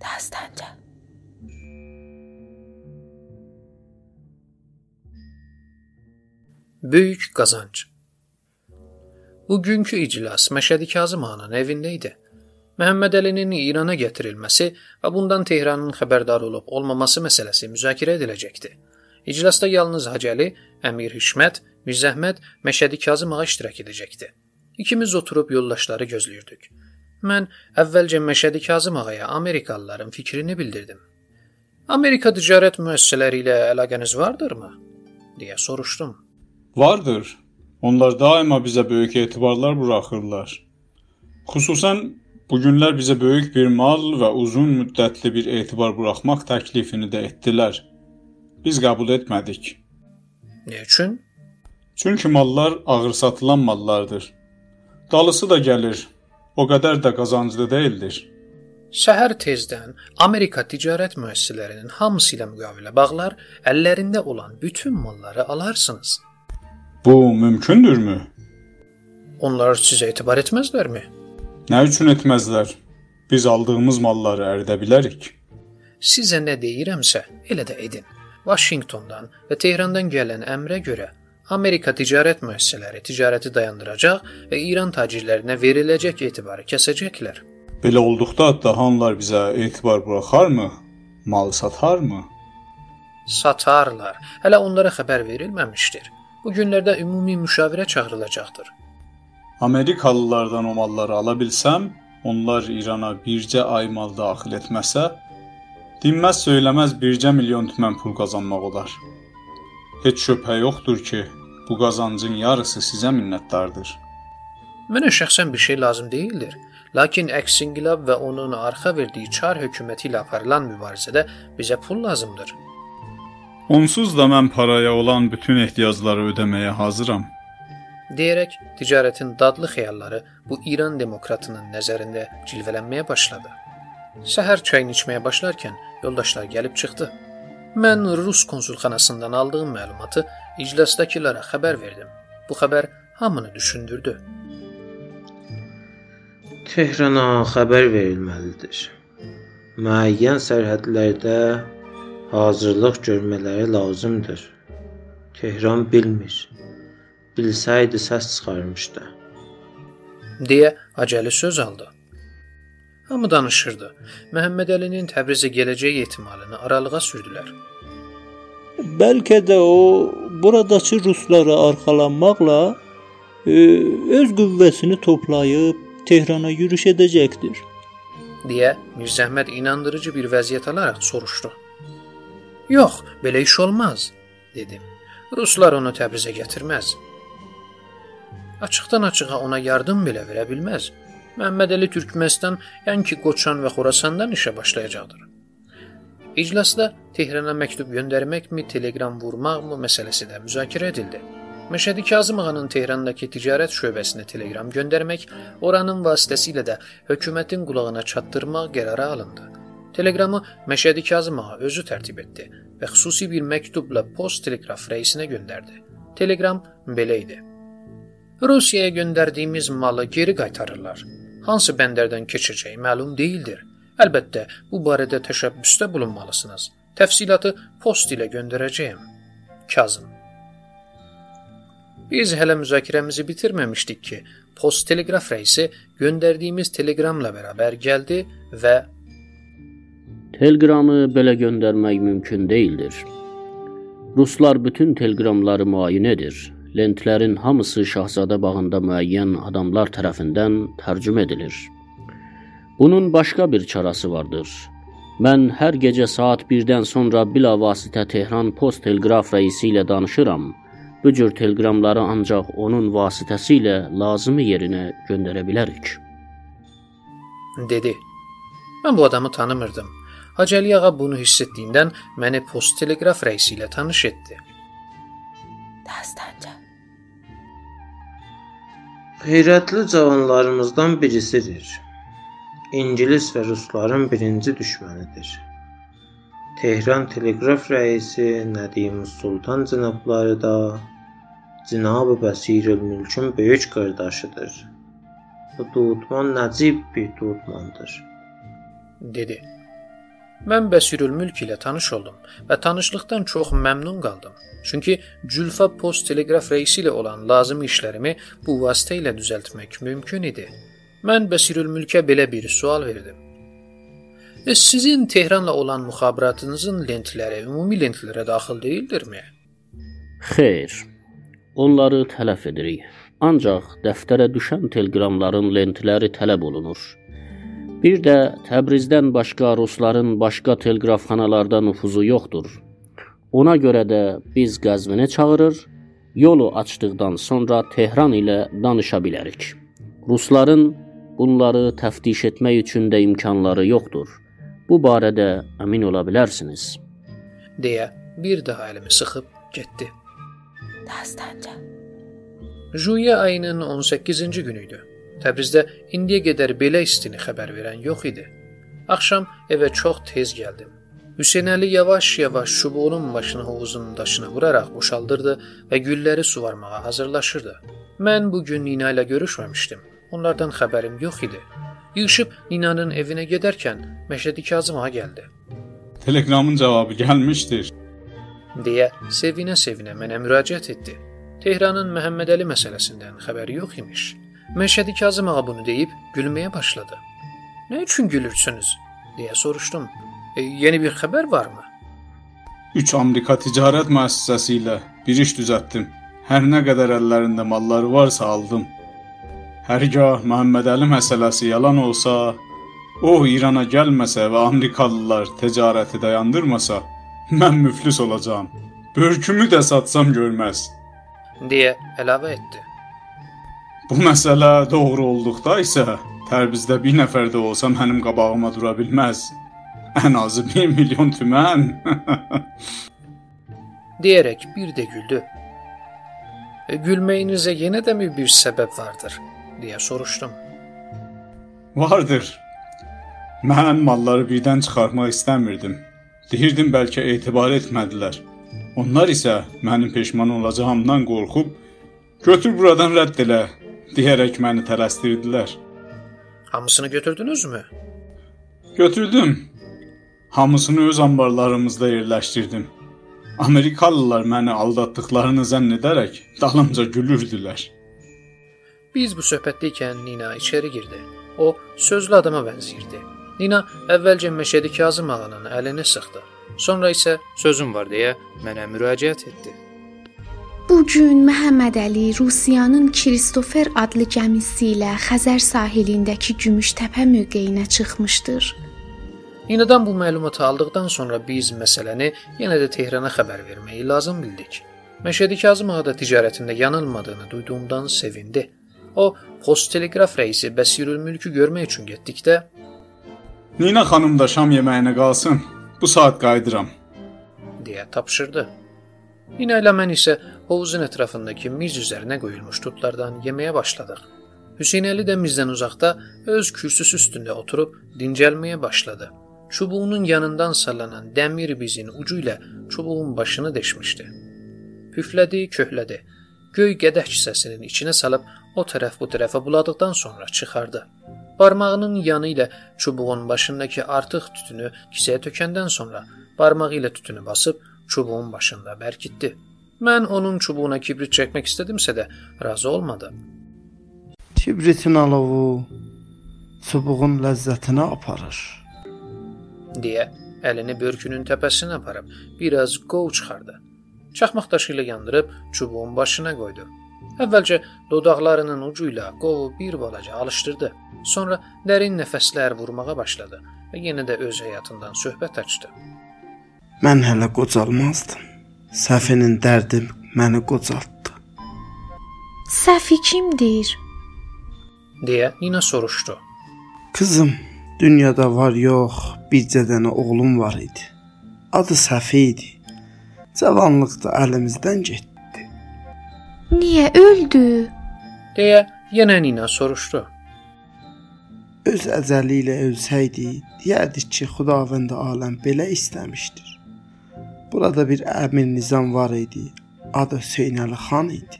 Dastanca. Böyük qazanc. Bugünkü iclas Məşədi Kazım Ağanın evində idi. Məhəmməd Əlinin İrana gətirilməsi və bundan Tehranın xəbərdar olub olmaması məsələsi müzakirə ediləcəkdi. İclasda yalnız Hacəli, Əmir Hişmət, Mirzəhməd, Məşədi Kazım ağa iştirak edəcəkdi. İkimiz oturub yoldaşları gözləyirdik. Mən əvvəlcə Məşədi Kazım ağaya Amerikalıların fikrini bildirdim. Amerika ticarət müəssisələri ilə əlaqəniz vardırmı? deyə soruşdum. Vardır. Onlar daima bizə böyük etibarlar buraxırlar. Xüsusən bu günlər bizə böyük bir mal və uzun müddətli bir etibar buraxmaq təklifini də etdilər. Biz qəbul etmədik. Nə üçün? Çünki mallar ağır satılan mallardır. Dalısı da gəlir. O qədər də qazanclı deyildir. Səhər tezdən Amerika ticarət müəssisələrinin hamısı ilə müqavilə bağlar, əllərində olan bütün malları alarsınız. Bu mümkündürmü? Onlar sizə etibar etməzlərmi? Nə üçün etməzlər? Biz aldığımız malları əridə bilərik. Sizə nə deyirəmsə, elə də edin. Vaşinqtondan və Tehrandan gələn əmrə görə Amerika ticarət müəssisələri ticarəti dayandıracaq və İran tacirlərinə veriləcək etibarı kəsəcəklər. Belə olduqda daha onlar bizə etibar buraxarmı? Mal satarmı? Satarlar. Hələ onlara xəbər verilməmişdir. Bu günlərdə ümumi müşavirə çağırılacaqdır. Amerikalılardan o malları ala bilsəm, onlar İrana bircə ay mal daxil etməsə, dinməz söyləməz bircə milyon tümən pul qazanmaq olar. Heç şübhə yoxdur ki, bu qazancın yarısı sizə minnətdardır. Mənə şəxsən bir şey lazım deyildir. Lakin Əksingilab və onun arxa verdiyi Çar hökuməti ilə aparılan mübarizədə bizə pul lazımdır. Onsuz da mən paraya olan bütün ehtiyacları ödəməyə hazıram. deyərək ticarətin dadlı xəyalları bu İran demokratının nəzərində cilvələnməyə başladı. Səhər çayını içməyə başlarkən yoldaşlar gəlib çıxdı. Mən Rus konsulxanasından aldığım məlumatı iclasdakılara xəbər verdim. Bu xəbər hamını düşündürdü. Tehrana xəbər verilməlidir. Müəyyən sərhədlərdə hazırlıq görmələri lazımdır. Tehran bilmir. Bilsəydi səs çıxarmışdı. deyə Acəli söz aldı. Hamı danışırdı. Məhəmməd Əlinin Təbrizə gələcəyi ehtimalını aralığa sürdülər. Bəlkə də o buradakı ruslara arxalanmaqla e, öz qüvvəsini toplayıb Tehrana yürüş edəcəkdir. deyə Mirzəhməd inandırıcı bir vəziyyət alaraq soruşdu. Yox, belə iş olmaz, dedim. Ruslar onu Təbrizə gətirməz. Açıqdan açığa ona yardım belə verə bilməz. Məhəmmədəli Türkmənistan, yəni ki, Qoçan və Xorasandan işə başlayacaqdır. İclasda Tehrana məktub göndərməkmi, teleqram vurmaqmı məsələsi də müzakirə edildi. Məşədi Kazım ağanın Tehrandakı ticarət şöbəsinə teleqram göndərmək, oranın vasitəsilə də hökumətin qulağına çatdırmaq qərarı alındı. Teleqramı Məşədi Kazım ağa özü tərtib etdi və xüsusi bir məktubla post teleqraf rəisinə göndərdi. Teleqram belə idi: Rusiyaya göndərdiyimiz malı geri qaytarırlar. Hansı bəndərdən keçəcəyi məlum deyildir. Əlbəttə, bu barədə təşəbbüsdə bulunmalısınız. Təfsilatı post ilə göndərəcəyəm. Kazım. Biz hələ müzakirəmizi bitirməmişdik ki, post teleqraf rəisi göndərdiyimiz teleqramla bərabər gəldi və Teleqramı belə göndərmək mümkün deyildir. Ruslar bütün teleqramları müayinə edir. Lentlərin hamısı Şahzadə bağında müəyyən adamlar tərəfindən tərcümə edilir. Bunun başqa bir çarası vardır. Mən hər gecə saat 1-dən sonra bilavasitə Tehran Post Teleqraf rəisi ilə danışıram. Bu cür teleqramları ancaq onun vasitəsilə lazımi yerinə göndərə bilərik. dedi. Mən bu adamı tanımırdım. Hacəli ağa bunu hiss etdiyindən məni post teleqraf rəisi ilə tanış etdi. Dastanca. Qeyrətli cavanlarımızdan birisidir. İngilis və rusların birinci düşmənidir. Tehran teleqraf rəisi Nədim Sultan cənabları da Cənab Bəsirül Mülkün böyük qardaşıdır. Bu Dudman nəcib bir Dudmandır. dedi. Mən Bəsirül Mülk ilə tanış oldum və tanışlıqdan çox məmnun qaldım. Çünki Cülfa Post Teleqraf rəisi ilə olan lazımi işlərimi bu vasitə ilə düzəltmək mümkün idi. Mən Bəsirül Mülkə belə bir sual verdim. E, sizin Tehranla olan müxabiratınızın lentləri ümumi lentlərə daxil deyildirmi? Xeyr. Onları tələf edirik. Ancaq dəftərə düşən teleqramların lentləri tələb olunur. Bir də Təbrizdən başqa rusların başqa teleqrafxanalarda nüfuzu yoxdur. Ona görə də biz Qəzvinə çağırır, yolu açdıqdan sonra Tehran ilə danışa bilərik. Rusların bunları təftiş etmək üçün də imkanları yoxdur. Bu barədə əmin ola bilərsiniz. deyə bir daha əlimi sıxıb getdi. Dastanca. Juya ayının 18-ci günü idi. Təbrizdə indiyə qədər belə istini xəbər verən yox idi. Axşam evə çox tez gəldim. Hüseynəli yavaş-yavaş çubuğunun başını hovuzun daşına vuraraq boşaldırdı və gülləri suvarmağa hazırlaşırdı. Mən bu gün Nina ilə görüşməmişdim. Onlardan xəbərim yox idi. Yığışıb Ninanın evinə gedərkən Məşədi Kazım ağa gəldi. Teleqramın cavabı gəlmişdir. deyə sevinə-sevinə mənə müraciət etdi. Tehranın Məhəmmədəli məsələsindən xəbəri yox imiş. Məşədi Kazım ağa bunu deyib gülməyə başladı. "Nə üçün gülürsünüz?" deyə soruşdum. E, yeni bir xəbər varmı? 3 Amerika ticarət müəssisəsi ilə bir iş düzəltdim. Hər nə qədər əllərində malları varsa aldım. Hərgah Məhəmmədəli məsələsi yalan olsa, o İrana gəlməsə və Amerikalılar ticarəti dayandırmasa, mən müflis olacağam. Börkümü də satsam görməz. deyə əlavə etdi. Bu məsələ doğru olduqda isə Təbrizdə bir nəfər də olsa mənim qabağıma dura bilməz. Ən azı 1 milyon tümən. deyərək bir də güldü. E, gülməyinizə yenə də mi bir səbəb vardır? Deyə soruşdum. Vardır. Mən malları birdən çıxarmaq istəmirdim. Deyirdim bəlkə etibar etmədilər. Onlar isə mənim peşman olacağımdan qorxub götür buradan rədd elə deyərək məni tələsdirdilər. Hamısını götürdünüzmü? Götürdüm. Hamısını öz anbarlarımızda yerləşdirdim. Amerikalılar məni aldatdıqlarını zənn edərək dalımca gülürdülər. Biz bu söhbətdəykən Nina içəri girdi. O sözlü adama bənzəyirdi. Nina əvvəlcə Məşədi Kazım ağanın əlini sıxdı. Sonra isə sözüm var deyə mənə müraciət etdi. Bu gün Məhəmməd Əli Rusiyanın Kristofer adlı gəmisi ilə Xəzər sahilindəki Gümüştəpə mövqeyinə çıxmışdır. Ninadan bu məlumatı aldıqdan sonra biz məsələni yenə də Tehrana xəbər verməyi lazım bildik. Məşədi Kazım ağa da ticarətində yanılmadığını duyduğumdan sevindi. O, post teleqraf rəisi Bəsirül Mülkü görmək üçün getdikdə Nina xanım da şam yeməyinə qalsın. Bu saat qayıdıram. deyə tapşırdı. Nina ilə mən isə hovuzun ətrafındakı miz üzərinə qoyulmuş tutlardan yeməyə başladıq. Hüseynəli də mizdən uzaqda öz kürsüsü üstündə oturub dincəlməyə başladı. Çubuğunun yanından sallanan dəmir bizin ucu ilə çubuğun başını deşmişdi. Püflədi, köhlədi. Göy qədəh kisəsinin içinə salıb o tərəf bu tərəfə buladıqdan sonra çıxardı. Barmağının yanı ilə çubuğun başındakı artıq tütünü kisəyə tökəndən sonra barmağı ilə tütünü basıb çubuğun başında bərkitdi. Mən onun çubuğuna kibrit çəkmək istədimsə də razı olmadı. Kibritin alovu çubuğun ləzzətinə aparır. deyə əlini börkünün təpəsinə aparıb biraz qov çıxardı. Çaxmaq daşı ilə yandırıb çubuğun başına qoydu. Əvvəlcə dodaqlarının ucu ilə qovu bir balaca alışdırdı. Sonra dərin nəfəslər vurmağa başladı və yenə də öz həyatından söhbət açdı. Mən hələ qocalmazdım. Səfinin dərdi məni qocaltdı. Səfi kimdir? deyə Nina soruşdu. Qızım, dünyada var yox, bircə dənə oğlum var idi. Adı Səfi idi. Cavanlıqda əlimizdən getdi. Niyə öldü? deyə yenə Nina soruşdu. Öz əcəli ilə ölsəydi, deyərdik ki, Xudavənd aləm belə istəmişdir. Burada bir əmir nizam var idi. Adı Hüseynəli xan idi.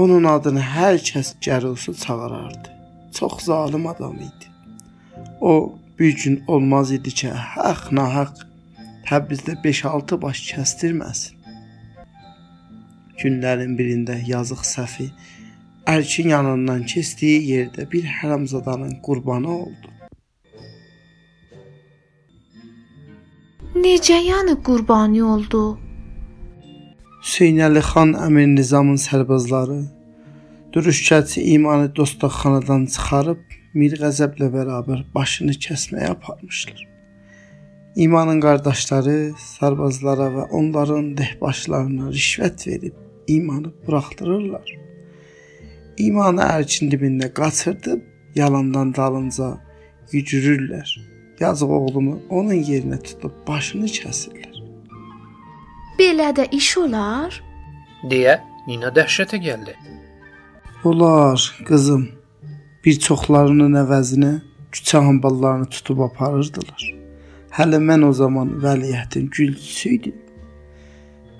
Onun adını hər kəs gərusu çağırardı. Çox zalım adam idi. O bir gün olmaz idi ki, haqq nahaq Təbrizdə 5-6 baş kəstirməsin. Günlərin birində yazıq Səfi Ərkin yanından keçdiyi yerdə bir hərəmzadanın qurbanı oldu. Necə yəni qurbani oldu? Hüseynəli xan Əmir Nizamın sərbazları dürüşkəçi imanı dostluqxanadan çıxarıb Mir Qəzəblə bərabər başını kəsməyə aparmışlar. İmanın qardaşları sərbazlara və onların dehbaşlarına rişvət verib imanı buraxdırırlar. İmanı ərkin dibində qaçırdıb yalandan dalınca gücürürlər. Yazıq oğlumu onun yerinə tutub başını kəsirlər. Belə də iş olar? deyə Nina dəhşətə gəldi. Olar, qızım. Bir çoxlarının əvəzinə küçə hamballarını tutub aparırdılar. Hələ mən o zaman vəliəhtin gülçüsü idim.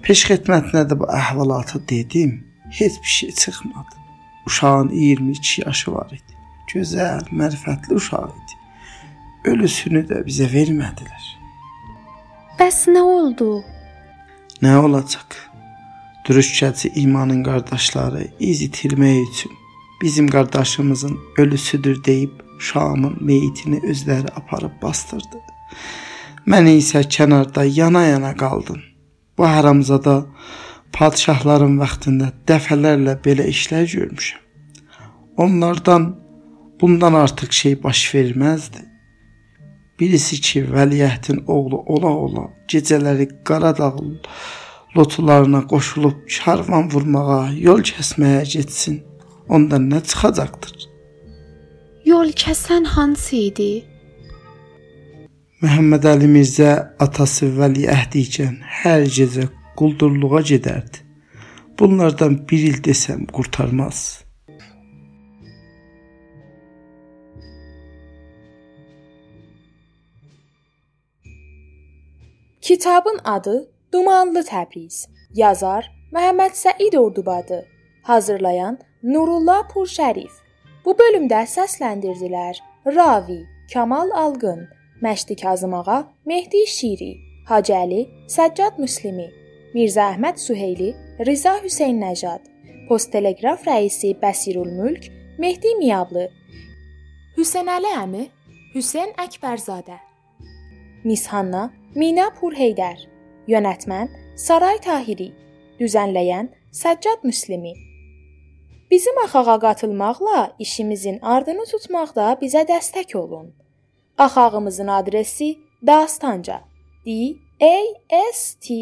Peşxidmətinə də bu əhvalatı dedim. Heç bir şey çıxmadı. Uşağın 22 yaşı var idi. Gözəl, mərifətli uşaq idi. Ölüsünü də bizə vermədilər. Bəs nə oldu? Nə olacaq? Dürüşkəçi imanın qardaşları iz itirmək üçün bizim qardaşımızın ölüsüdür deyib Şamın meyitini özləri aparıb bastırdı. Mən isə kənarda yana-yana qaldım. Bu haramzada padşahların vaxtında dəfələrlə belə işlər görmüşəm. Onlardan bundan artıq şey baş verməzdi. Birisi ki, vəliəhtin oğlu ola-ola gecələri Qaradağ lotularına qoşulub karvan vurmağa, yol kəsməyə getsin. Ondan nə çıxacaqdır? Yol kəsən hansı idi? Məhəmməd Əli Mirzə atası Vəliəhd ikən hər gecə quldurluğa gedərdi. Bunlardan bir il desəm qurtarmaz. Kitabın adı Dumanlı Təbriz. Yazar Məhəmməd Səid Ordubadı. Hazırlayan Nurullah Purşərif. Bu bölümdə səsləndirdilər: Ravi Kamal Alqın Məşdi Kazım ağa, Mehdi Şiri, Hacı Əli, Səccad Müslimi, Mirzə Əhməd Süheyli, Riza Hüseyn Nəcad, Post Teleqraf rəisi Bəsirül Mülk, Mehdi Miyablı, Hüseynəli əmi, Hüseyn Əkbərzadə, Mishanna Mina Purheydər, yönetmən Saray Tahiri, düzənləyən Səccad Müslimi. Bizim axağa qatılmaqla işimizin ardını tutmaqda bizə dəstək olun. Axağımızın adresi Dastanca. D A S T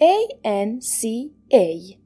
A N C A